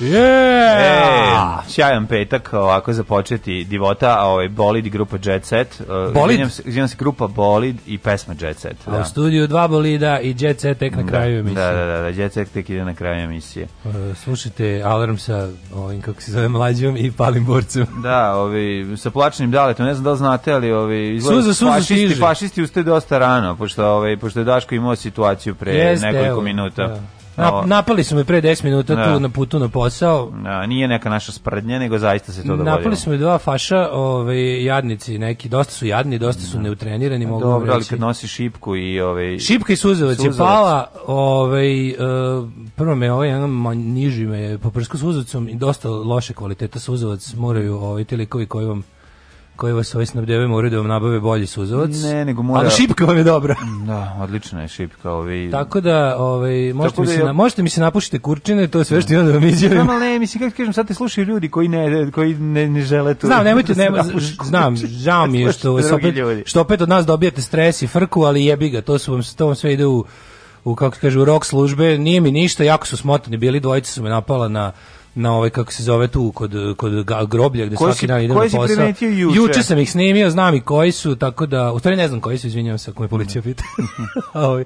Yeah! E, sjajan petak, ovako započeti divota, a ovaj Bolid i grupa Jet Set. E, bolid? Izvinjam se, grupa Bolid i pesma Jet Set. Da. A u studiju dva Bolida i Jet Set tek na da, kraju da, emisije. Da, da, da, da, Jet Set tek ide na kraju emisije. Uh, slušajte alarm sa ovim, kako se zove, mlađom i palim borcem. Da, ovi, sa plačnim daletom, ne znam da li znate, ali ovi, suza, suza fašisti, stiže. fašisti ustaju dosta rano, pošto, ovaj, pošto je Daško imao situaciju pre Jeste, nekoliko evo, minuta. Da. Na, napali su me pre 10 minuta da. tu na putu na posao. Da, nije neka naša sprdnja, nego zaista se to dogodilo. Napali su me dva faša, ovaj jadnici neki, dosta su jadni, dosta su da. neutrenirani, mogu Dobro, reći. ali kad nosi šipku i ovaj Šipka i suzavac, suzavac. je pala, ovaj uh, prvo me ovaj jedan niži me poprsku suzavcom i dosta loše kvaliteta suzavac moraju ovaj ti likovi koji vam koje vas ovaj snabdevaju moraju da vam nabave bolji suzovac. Ne, nego mora... Ali šipka vam je dobra. Mm, da, odlična je šipka. Ovaj... Tako da, ovaj, možete, Tako da mi da je... se, na, možete mi se napušiti kurčine, to je sve da. što imam da vam izjavim. Znam, ali ne, mislim, kako kažem, sad te slušaju ljudi koji ne, koji ne, ne žele to. Znam, nemojte, da nema, znam, žao mi je što, što, opet, što opet od nas dobijate stres i frku, ali jebi ga, to, su vam, to vam sve ide u, u kako kažu, rok službe, nije mi ništa, jako su smotani bili, dvojice su me napala na na ovaj kako se zove tu kod kod groblja gde koji svaki si, dan idemo na posao. Juče? juče sam ih snimio, znam i koji su, tako da u stvari ne znam koji su, izvinjavam se ako me policija pita. Mhm. Ovaj,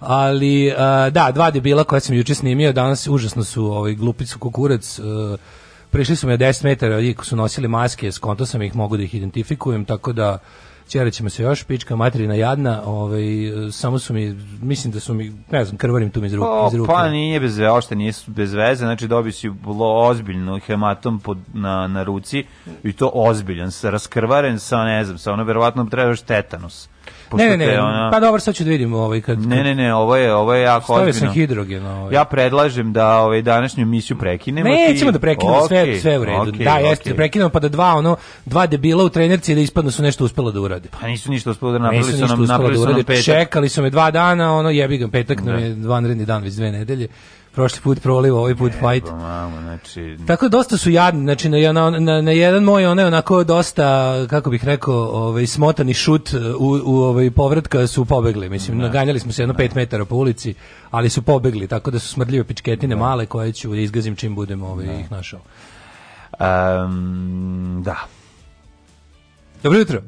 ali a, da, dva debila koja sam juče snimio, danas užasno su ovaj glupicu kukurac a, e, Prišli su me 10 metara, ljudi su nosili maske, skonto sam ih mogu da ih identifikujem, tako da ćera ćemo se još, pička materina jadna, ovaj, samo su mi, mislim da su mi, ne znam, krvarim tu mi iz ruke. O, iz ruke. Pa nije bez veze, ošte nije bez veze, znači dobio si bilo ozbiljno hematom pod, na, na ruci i to ozbiljan, sa raskrvaren sa, ne znam, sa ono verovatno trebaš tetanus pošto ne, ne, ne, ona... pa dobro, sad ću da vidim ovaj kad, Ne, ne, ne, ovo je, ovo je jako ozbiljno. Stavio sam hidrogen. Ovaj. Ja predlažem da ovaj današnju misiju prekinemo. Ne, ti... ćemo da prekinemo okay, sve, sve u redu. Okay, da, jeste, okay. Da prekinemo pa da dva, ono, dva debila u trenerci da ispadnu su nešto uspela da urade. Pa nisu ništa uspela da napravili su nam, da napravili su nam petak. Čekali su me dva dana, ono, jebi ga, petak da. nam je vanredni dan, već dve nedelje prošli put proliva, ovaj put fight. Mamo, znači... Tako dosta su jadni, znači na, na, na jedan moj one onako dosta, kako bih rekao, ovaj, smotani šut e, u, u ovaj, povratka su pobegli, mislim, da. naganjali smo se jedno 5 da. metara po ulici, ali su pobegli, tako da su smrdljive pičketine da. male koje ću da izgazim čim budem ovaj, da. ih našao. Um, da. Dobro jutro.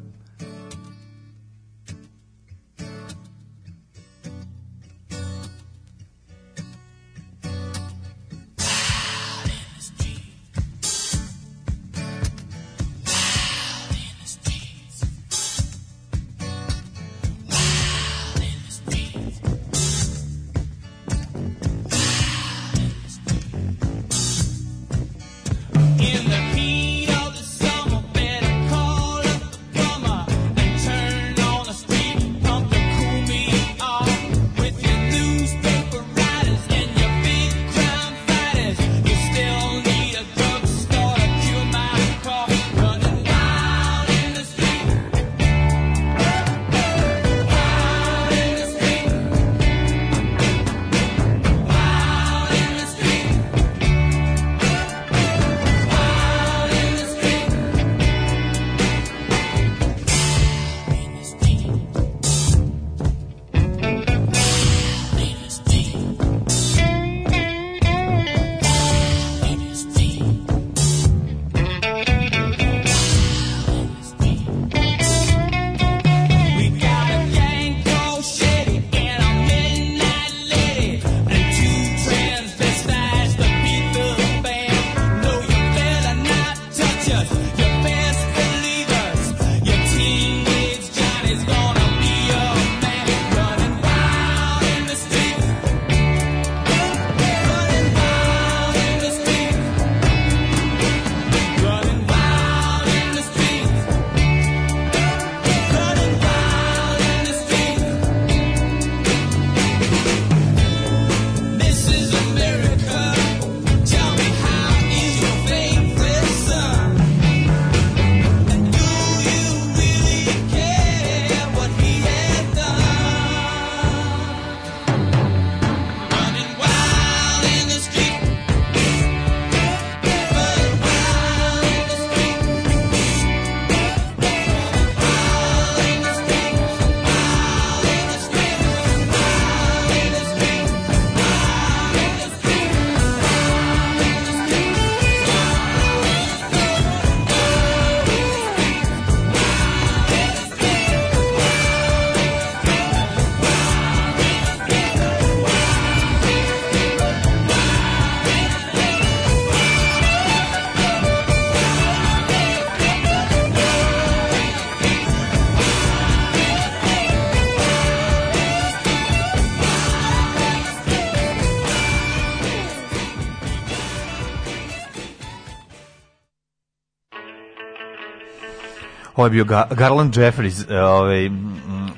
je bio Garland Jeffries e, ovaj,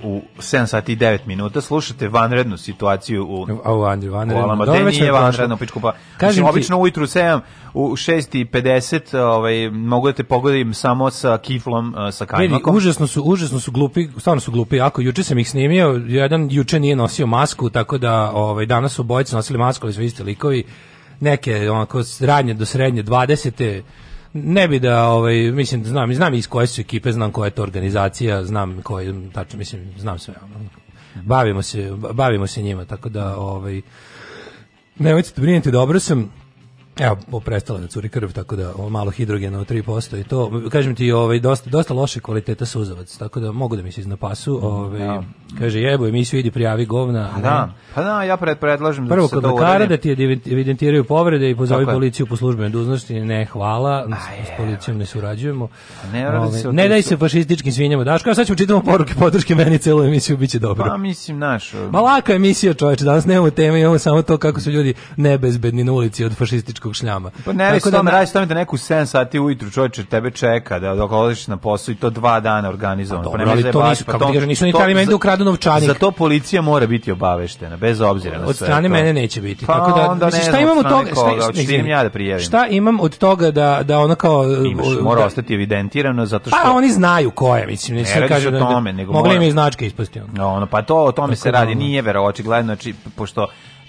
u 7 sati i 9 minuta. Slušate vanrednu situaciju u, a u, Andri, vanrednu. u Alama. vanredno, pičku pa. Kažem ti, obično ujutru 7, u 6.50 ovaj, mogu da te pogodim samo sa kiflom, e, sa kajmakom. Vedi, užasno su, užasno su glupi, stvarno su glupi. Ako juče sam ih snimio, jedan juče nije nosio masku, tako da ovaj, danas su obojice nosili masku, ali su isti likovi neke onako radnje do srednje 20 ne bi da ovaj mislim znam znam iz koje su ekipe znam koja je to organizacija znam koji tačno mislim znam sve bavimo se bavimo se njima tako da ovaj Nemojte da brinete dobro sam Evo, prestala da curi krv, tako da malo hidrogena od 3% i to. Kažem ti, ovaj, dosta, dosta loše kvaliteta suzavac, tako da mogu da mi se iznapasu. Mm, ovaj, ja. Da. Kaže, jebo, emisiju idi prijavi govna. Pa da, pa da, ja pred, predlažem da Prvo, da kod lekara da ti evidentiraju povrede i pozovi tako policiju po službenoj dužnosti. Ne, hvala, Aj, s, policijom ne surađujemo. Pa ne, ovaj, ne daj su... se fašističkim svinjama, Daško, a sad ćemo čitamo poruke podrške meni celu emisiju, bit će dobro. Pa mislim, naš... Malaka emisija, čoveče, danas nemamo teme, imamo samo to kako su ljudi nebezbedni na ulici od fašističkog političkog šljama. Pa ne da radi tome, radi tome da neku 7 sati ujutru čovječe tebe čeka da dok odeš na posao i to dva dana organizovano. Pa, pa ne ali da to nisu, pa kako ti kažu, nisu ni trali meni da ukradu novčanik. Za to policija mora biti obaveštena, bez obzira na sve. Od strane mene neće biti. Pa, tako da, onda mislim, šta imam od toga? Šta, šta, ja da prijavim? Šta imam od toga da, da ona kao... Imaš, da- mora ostati evidentirano zato pa što... Pa oni znaju ko je, mislim. Ne, ne radi se o tome, nego... Mogli im i značke ispustiti. No, pa to o tome se radi, nije vero, očigledno, znači, pošto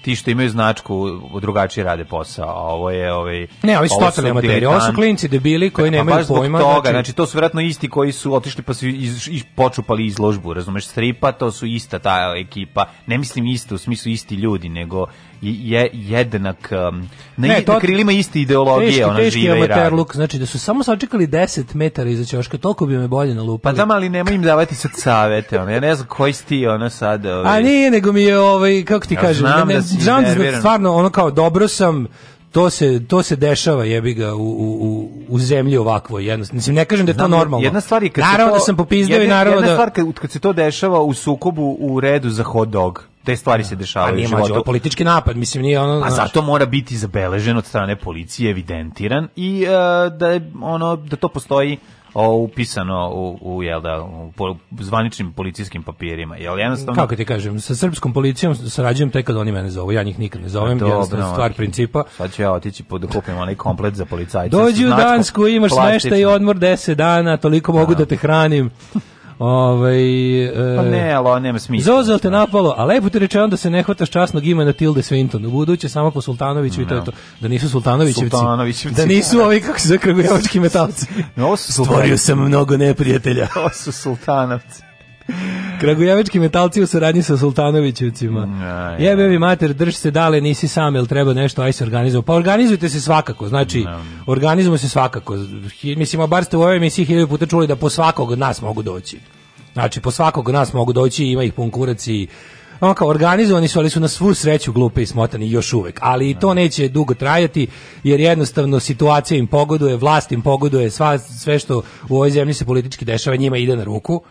ti što imaju značku drugačije rade posao, a ovo je ovaj Ne, ovi su totalni amateri, ovo su klinci debili koji pa nemaju baš pojma. Toga, znači... znači to su verovatno isti koji su otišli pa su iz, iz, počupali izložbu, razumeš, stripa, to su ista ta ekipa. Ne mislim isto u smislu isti ljudi, nego je jednak um, na, ne, to, na krilima iste ideologije teški, ona teški žive i radi. Luk, znači da su samo sačekali 10 metara iza ćoška, toliko bi me bolje nalupali. Pa da, ali nemoj im davati sad savete, ona. Ja ne znam koji sti ona sad, ovaj. A nije, nego mi je ovaj kako ti ja kažem, znam ne, ne, da si znam stvarno ono kao dobro sam to se to se dešava jebi ga u, u, u zemlji ovakvo jednostavno mislim ne kažem da je to normalno jedna stvar je kad naravno to, da sam popizdao i naravno jedna da jedna stvar kad, kad se to dešava u sukobu u redu za hot dog te stvari se da. dešavaju. A nije mađo, politički napad, mislim nije ono. A zato mora biti zabeležen od strane policije, evidentiran i uh, da je ono da to postoji o, upisano u, u, jel da, u po, zvaničnim policijskim papirima. Jel jednostavno... Kako ti kažem, sa srpskom policijom sarađujem tek kad oni mene zovu, ja njih nikad ne zovem, dobro, jednostavno stvar principa. Sad ću ja otići po, da kupim onaj komplet za policajce. Dođi u Dansku, imaš smeštaj i odmor 10 dana, toliko mogu da, da te hranim. Ovaj pa e, ne, ali nema smisla. Zozo te napalo, a lepo ti reče onda se ne hvataš časnog imena Tilde Swinton. U buduće samo po Sultanoviću no. i to je to. Da nisu Sultanovićevci. Sultanovićevci. Da nisu da. ovi kako se zakrgujevački metalci. No, Stvorio sam mnogo neprijatelja. Ovo su Sultanovci. Kragujevački metalci u saradnji sa Sultanovićevcima. Mm, Jebe vi mater, drž se dale, nisi sam, jel treba nešto, aj se organizujemo. Pa organizujte se svakako, znači, no. Da. organizujemo se svakako. Mislim, a bar ste u ovoj emisiji hiljadu puta čuli da po svakog od nas mogu doći. Znači, po svakog od nas mogu doći, ima ih pun kurac i ono kao organizovani su, ali su na svu sreću glupe i smotani još uvek. Ali i to da. neće dugo trajati, jer jednostavno situacija im pogoduje, vlast im pogoduje, sva, sve što u ovoj zemlji se politički dešava njima ide na ruku.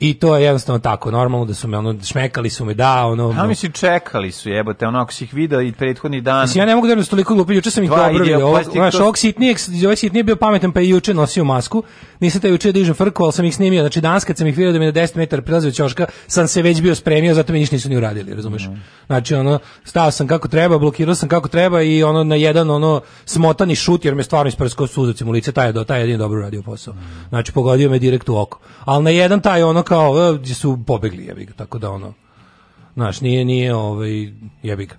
I to je jednostavno tako, normalno da su me ono šmekali su me da ono. A mi čekali su jebote, ono ako si ih video i prethodni dan. Mislim ja ne mogu da su toliko glupi, juče sam ih dobro video. Ovo, znaš, ovog sitnijeg, ovaj sitniji bio pametan pa i juče nosio masku. Nisam taj juče dižem frku, al sam ih snimio. Znači danas kad sam ih video da mi na 10 metara prilazi ćoška, sam se već bio spremio, zato mi ništa nisu ni uradili, razumeš? Mm. Znači ono stao sam kako treba, blokirao sam kako treba i ono na jedan ono smotani šut jer me stvarno isprskao suzavcem u lice, taj je do taj jedini dobro radio posao. Mhm. Znači pogodio me direkt u oko. Al na jedan taj ono kao ova, e, gdje su pobegli jebiga, tako da ono, znaš, nije, nije ovaj, jebiga.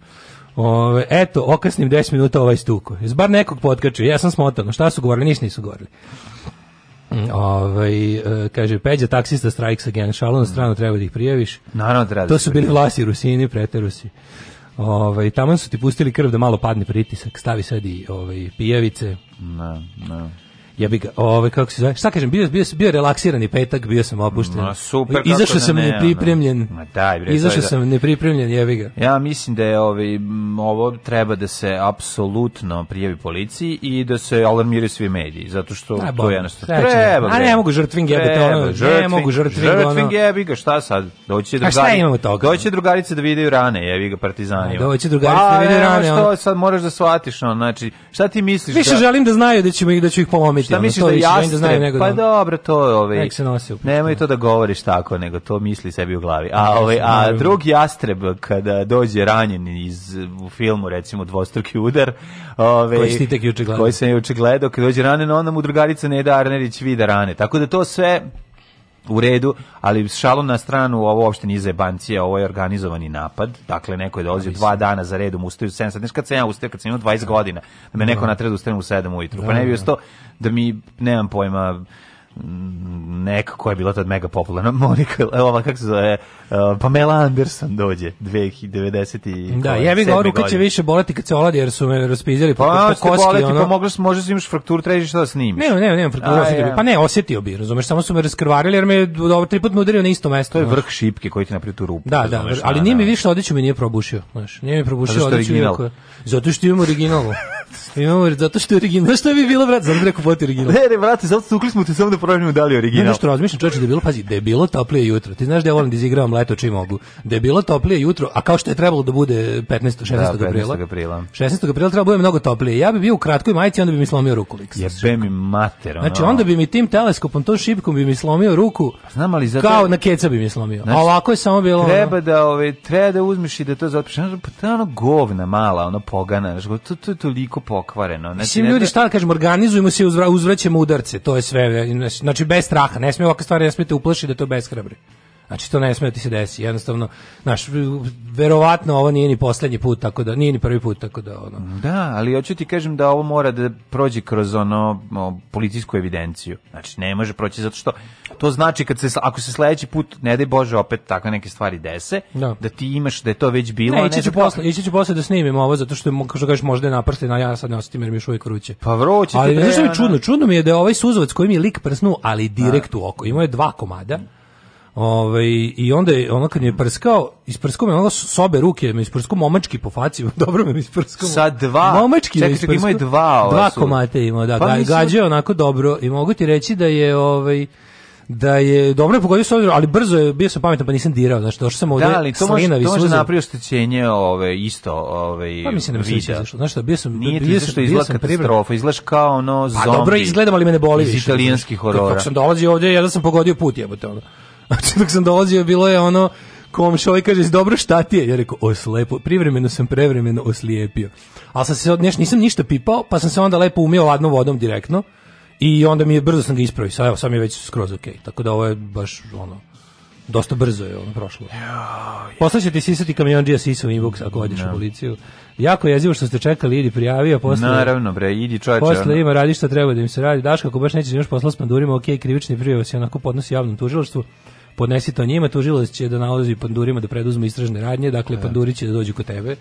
Ove, eto, okasnim 10 minuta ovaj stuko. Iz bar nekog potkačio, ja sam smotao, šta su govorili, ništa nisu govorili. Ovaj kaže Peđa taksista strikes again. Šalo na mm. stranu treba da ih prijaviš. Naravno da treba. Da to su bili Vlasi, Rusini, preterusi. Ovaj tamo su ti pustili krv da malo padne pritisak, stavi sad i ovaj pijavice. Na, na. Ja bih ovaj kako se zove? Šta kažem, bio bio bio relaksirani petak, bio sam opušten. Ma super. Izašao da sam ne, nepripremljen. Ma daj bre. Izašao da... sam nepripremljen, jebi ga. Ja mislim da je ovaj ovo treba da se apsolutno prijavi policiji i da se alarmiraju svi mediji, zato što daj, to je jednostavno treba. treba a ne mogu žrtving jebete ono, ne mogu žrtving. žrtvin jebi ga, šta sad? Doći će drugari. A šta imamo toga? Doći drugarice da vide rane, jebi ga partizani. Doći drugarice da pa, vide rane. Što sad moraš da shvatiš, on, znači, šta ti misliš? Više da- želim da znaju da ćemo ih da ću ih polomiti šta misliš da da jastreb? Pa da dobro, to ovaj. Nek se nosi. Nemoj to da govoriš tako, nego to misli sebi u glavi. A ovaj a drugi jastreb kada dođe ranjen iz u filmu recimo dvostruki udar, ovaj koji si tek juče gledao. Koji sam juče gledao, kada dođe ranjen, onda mu drugarica Neda Arnerić vidi da rane. Tako da to sve u redu, ali šalu na stranu, ovo uopšte nije zebancija, ovo je organizovani napad. Dakle, neko je dolazio dva dana za redom, ustaju u 7 sati. Znaš kad sam ja ustao, kad sam imao 20 da. godina, da me neko da. natreda ustanem u 7 ujutru. Pa da, ne bi to da mi, nemam pojma, neka koja je bila tad mega popularna, Monika, ova kako se zove, e, Pamela Anderson dođe, 2090 i... Da, ovaj, ja jevi ga, kad će više boleti kad se oladi, jer su me raspizjeli po, pa, po koski, boleti, pa ono... Pa možeš, možda imaš frakturu, tražiš šta da snimiš. Ne, ne, ne, frakturu, A, pa ne, osetio bi, razumeš, samo su me raskrvarili, jer me dobro, tri put me udario na isto mesto. To je vrh šipke koji ti napravi tu rupu. Da, da, znaš, ali da, nije mi da. više odjeću mi nije probušio, znaš, nije mi probušio odjeću. Iako, zato što imam originalo imam, zato što je original. Znaš što bi bilo, brat, zato rekao poti original. Ne, ne, brate, zato stukli smo te samo da proverim da li original. Ne, nešto razmišljam, čoveče, da je bilo, pazi, da je bilo toplije jutro. Ti znaš da ja volim da izigravam leto čim mogu. Da je bilo toplije jutro, a kao što je trebalo da bude 15. 16. Da, aprila. 15. aprila. 16. aprila treba da bude mnogo toplije. Ja bih bio u kratkoj majici, onda bi mi slomio ruku. Jebe mi mater. Ono. Znači, onda bi mi tim teleskopom, tom šipkom bi mi slomio ruku. Pa znam ali zato... Kao na keca bi mi slomio. Znači, a ovako je samo bilo... Treba da, ove, treba da uzmiš i da to zatpiš. Pa to je ono govna mala, ono pogana. Znači, to, to je toliko pokvareno. Znači, Mislim, ljudi, šta da kažem, organizujemo se i uzvraćamo udarce. To je sve znači bez straha, ne smije ovakve stvari, ne smijete uplašiti da to je beshrabri. Znači to ne sme da ti se desi. Jednostavno, znaš, verovatno ovo nije ni poslednji put, tako da nije ni prvi put, tako da ono. Da, ali hoću ti kažem da ovo mora da prođe kroz ono policijsku evidenciju. Znači ne može proći zato što to znači kad se ako se sledeći put ne daj bože opet takve neke stvari dese, da, da ti imaš da je to već bilo, ne, ne ići ću da posle, ići ću posle da snimim ovo zato što kao što kažeš možda je naprsten, ja sad ne osetim jer mi još uvijek vruće. Pa vruće. Ali da nešto mi čudno, čudno mi je da je ovaj suzovac koji mi je lik prsnu, ali direkt a. Da. u oko. Imao je dva komada. Ovaj i onda je ono kad mi je prskao, isprskao me ono sobe ruke, me isprskao momački po faci, dobro me isprskao. Sa dva. Momački čekaj, čekaj, ima dva, ova dva su. komate ima, da, pa, da, ga, onako dobro i mogu ti reći da je ovaj da je dobro je pogodio s ali brzo je bio sam pametan pa nisam dirao, znači došao sam ovde. Da, ali to može to može napravio oštećenje ove isto, ove. Pa mislim da mi se zašto. Znači bio sam Nije bio sam što izgleda katastrofa, izgledaš kao ono zombi. Pa dobro izgledam, ali mene boli. Iz italijanskih horora. Kako sam dolazio ovde, ja sam pogodio put jebote ono. Znači, dok sam dolazio, bilo je ono, komšo ovaj i kaže dobro šta ti je ja rekao oslepo privremeno sam prevremeno oslijepio al sam se odneš nisam ništa pipao pa sam se onda lepo umio ladnom vodom direktno i onda mi je brzo sam ga ispravio sa evo sam je već skroz Okay. tako da ovo je baš ono dosta brzo je ono prošlo posle će ti sisati kamiondžija sisa u inbox ako odeš no. u da. policiju Jako jezivo što ste čekali, idi prijavio, posle... Naravno, bre, idi čoveče. Posle ima radi što treba da im se radi. Daš, kako baš nećeš još posla s pandurima, da ok, krivični prijav se onako podnosi javnom tužilaštvu podnesite o njima, tužilac će da nalazi pandurima da preduzmu istražne radnje, dakle e. panduri će da dođu kod tebe.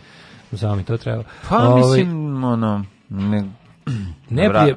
Samo mi to treba. Pa Ove, ovaj, mislim, ono, ne, ne, prije,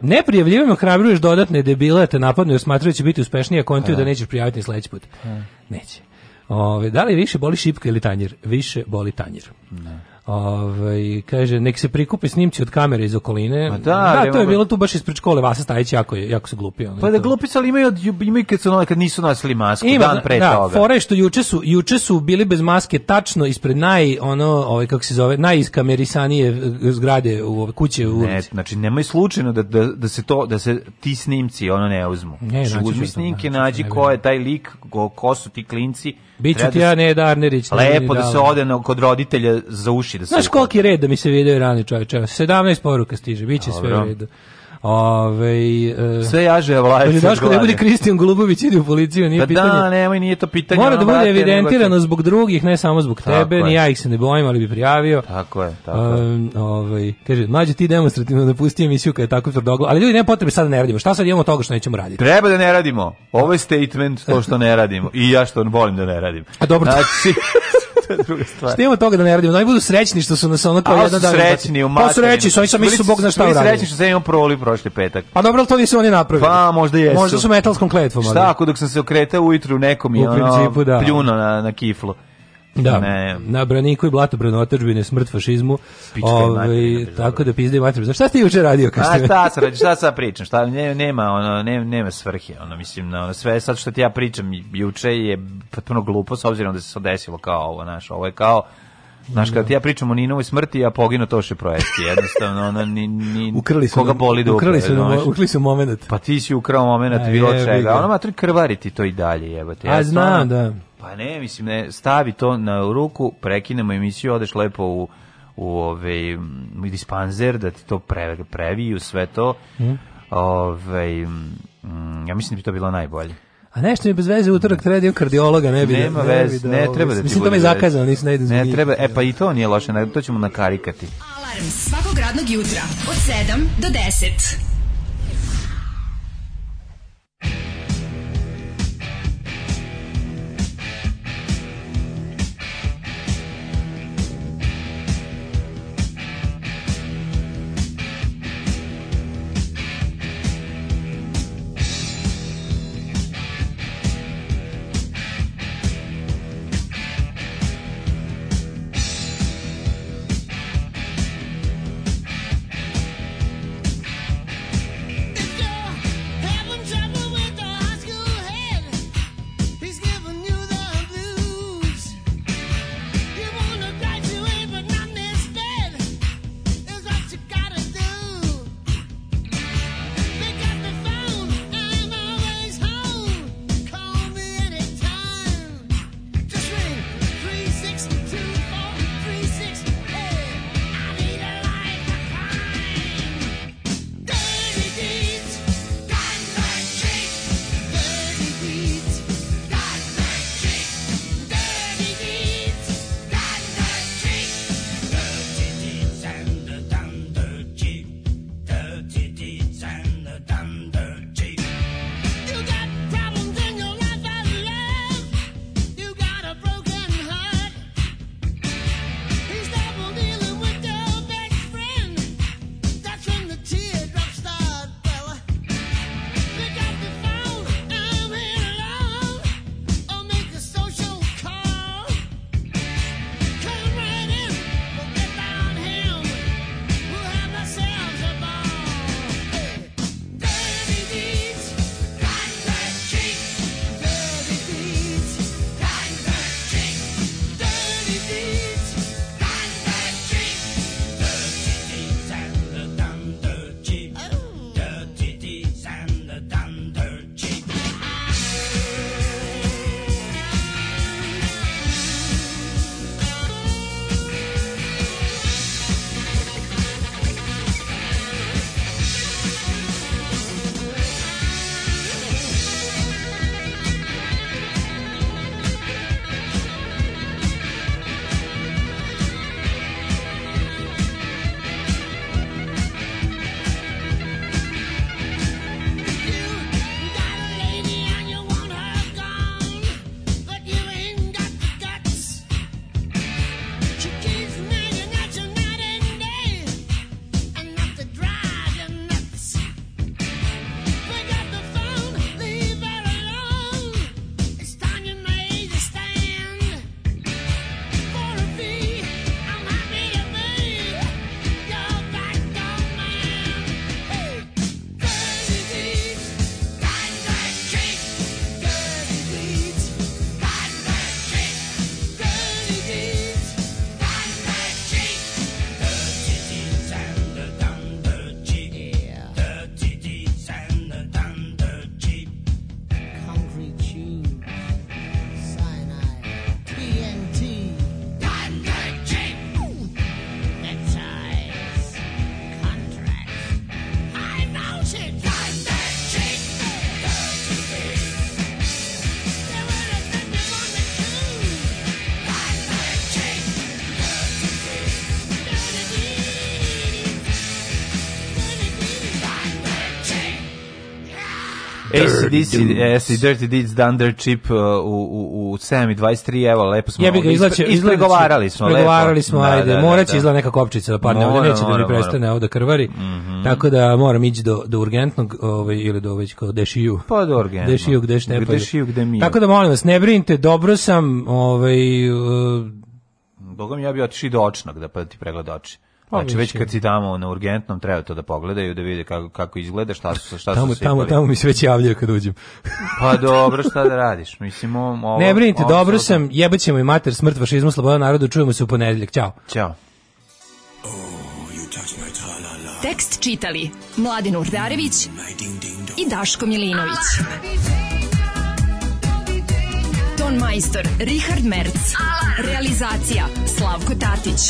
ne dodatne debile, te napadnu jer smatraju da će biti uspešnije, kontuju da e. nećeš prijaviti sledeći put. E. Neće. Ove, da li više boli šipka ili tanjir? Više boli tanjir. Ne. Ovaj kaže nek se prikupe snimci od kamere iz okoline. Ma da, da to je bilo tu baš ispred škole Vasa Stajić jako jako se glupio. Pa da glupi su ali imaju imaju kad su kad nisu nosili masku Ima, dan pre da, toga. fore što juče su juče su bili bez maske tačno ispred naj ono ovaj kako se zove najiskamerisanije eh, zgrade u kuće u ulici. Ne, znači nemoj slučajno da, da, da se to da se ti snimci ono ne uzmu. Ne, znači, uzmi snimke, da, nađi ko je taj lik, ko, ko su ti klinci Biću ti ja ne Darnerić. Lepo da se ode kod roditelja za uši da se. Znaš koliki red da mi se video i rani čoveče. 17 poruka stiže, biće sve u redu. Ove, e, Sve jaže je Ali Daško ne bude Kristijan Golubović ide u policiju, nije pa da, pitanje. Da, nemoj, nije to pitanje. Mora da bude brate, evidentirano te... zbog drugih, ne samo zbog tebe, ni ja ih se ne bojim, ali bi prijavio. Tako je, tako um, ovaj, kaže, mlađe ti demonstrativno napusti emisiju kada je tako tvrdoglav, ali ljudi nema potrebe sad da ne radimo. Šta sad imamo toga što nećemo raditi? Treba da ne radimo. Ovo je statement to što ne radimo. I ja što volim da ne radim. A dobro, znači, to je druga stvar. Šta ima toga da ne radimo? Oni budu srećni što su nas ono kao jedan dan. srećni, u Pa srećni, sa oni su mi su bog zna šta uradili. srećni što sam imao proli prošli petak. Pa dobro, to nisu oni napravili. Pa možda jesu. Možda su metalskom kletvom. Šta ako dok sam se okretao ujutru nekom je ono, da. pljuno na, na kiflu. Da, ne. na braniku i blato branotačbine, smrt fašizmu. Ovaj tako da pizde mater. Znaš šta ste juče radio kad pa ste? A šta se radi, šta sa pričam? Šta ne, nema ono ne, nema svrhe, ono mislim na ono, sve sad što ti ja pričam juče je potpuno glupo s obzirom da se to desilo kao ovo, naš, ovo je kao Znaš, kada da. ti ja pričam o Ninovoj smrti, ja poginu Toše Projeski, jednostavno, ona ni, ni ukrali su koga boli da ukrali su, no, ukrali su moment. Pa ti si ukrao moment bilo čega, ona matri krvariti to i dalje, jebate. Ja A znam, da. Pa ne, mislim, ne, stavi to na ruku, prekinemo emisiju, odeš lepo u u ovaj dispanzer da ti to pre, previju sve to. Mhm. Mm. Ovaj ja mislim da bi to bilo najbolje. A nešto mi bez veze utorak treba dio da kardiologa, ne bi. Da- Nema veze, da ne, ne treba da ti Mislim da me zakazano, nisam ne ide Ne zmijeti. treba, e pa i to nije loše, to ćemo nakarikati. Alarm svakog radnog jutra od 7 do 10. AC/DC, Dirty Deeds, Dunder Chip uh, u, u, u 7 i 23, evo, lepo smo. Jebi ga, izlače, ispregovarali smo. Ispregovarali smo, da, ajde, da, da morat da. će izla neka kopčica da pa padne, ovdje neće da mi prestane ovdje krvari, mhm. tako da moram ići do, do urgentnog, ovaj, ili do već kod dešiju. Pa do urgentnog. Dešiju gde štepaju. Dešiju gde mi. Tako da molim vas, ne brinite, dobro sam, ovaj, e, Bogom ja bi otišao do očnog da pa ti pregled oči. Pa znači već kad si tamo na urgentnom treba to da pogledaju da vide kako kako izgleda, šta su šta tamo, su Tamo tamo mi se već javljaju kad uđem. pa dobro, šta da radiš? Mislim ovo Ne brinite, dobro sam. Jebaćemo i mater smrt fašizmu, sloboda narodu. Čujemo se u ponedeljak. Ćao. Ćao. Oh, Tekst čitali Mladin Urdarević i Daško Milinović. Ton majstor Richard Merc. Realizacija Slavko Tatić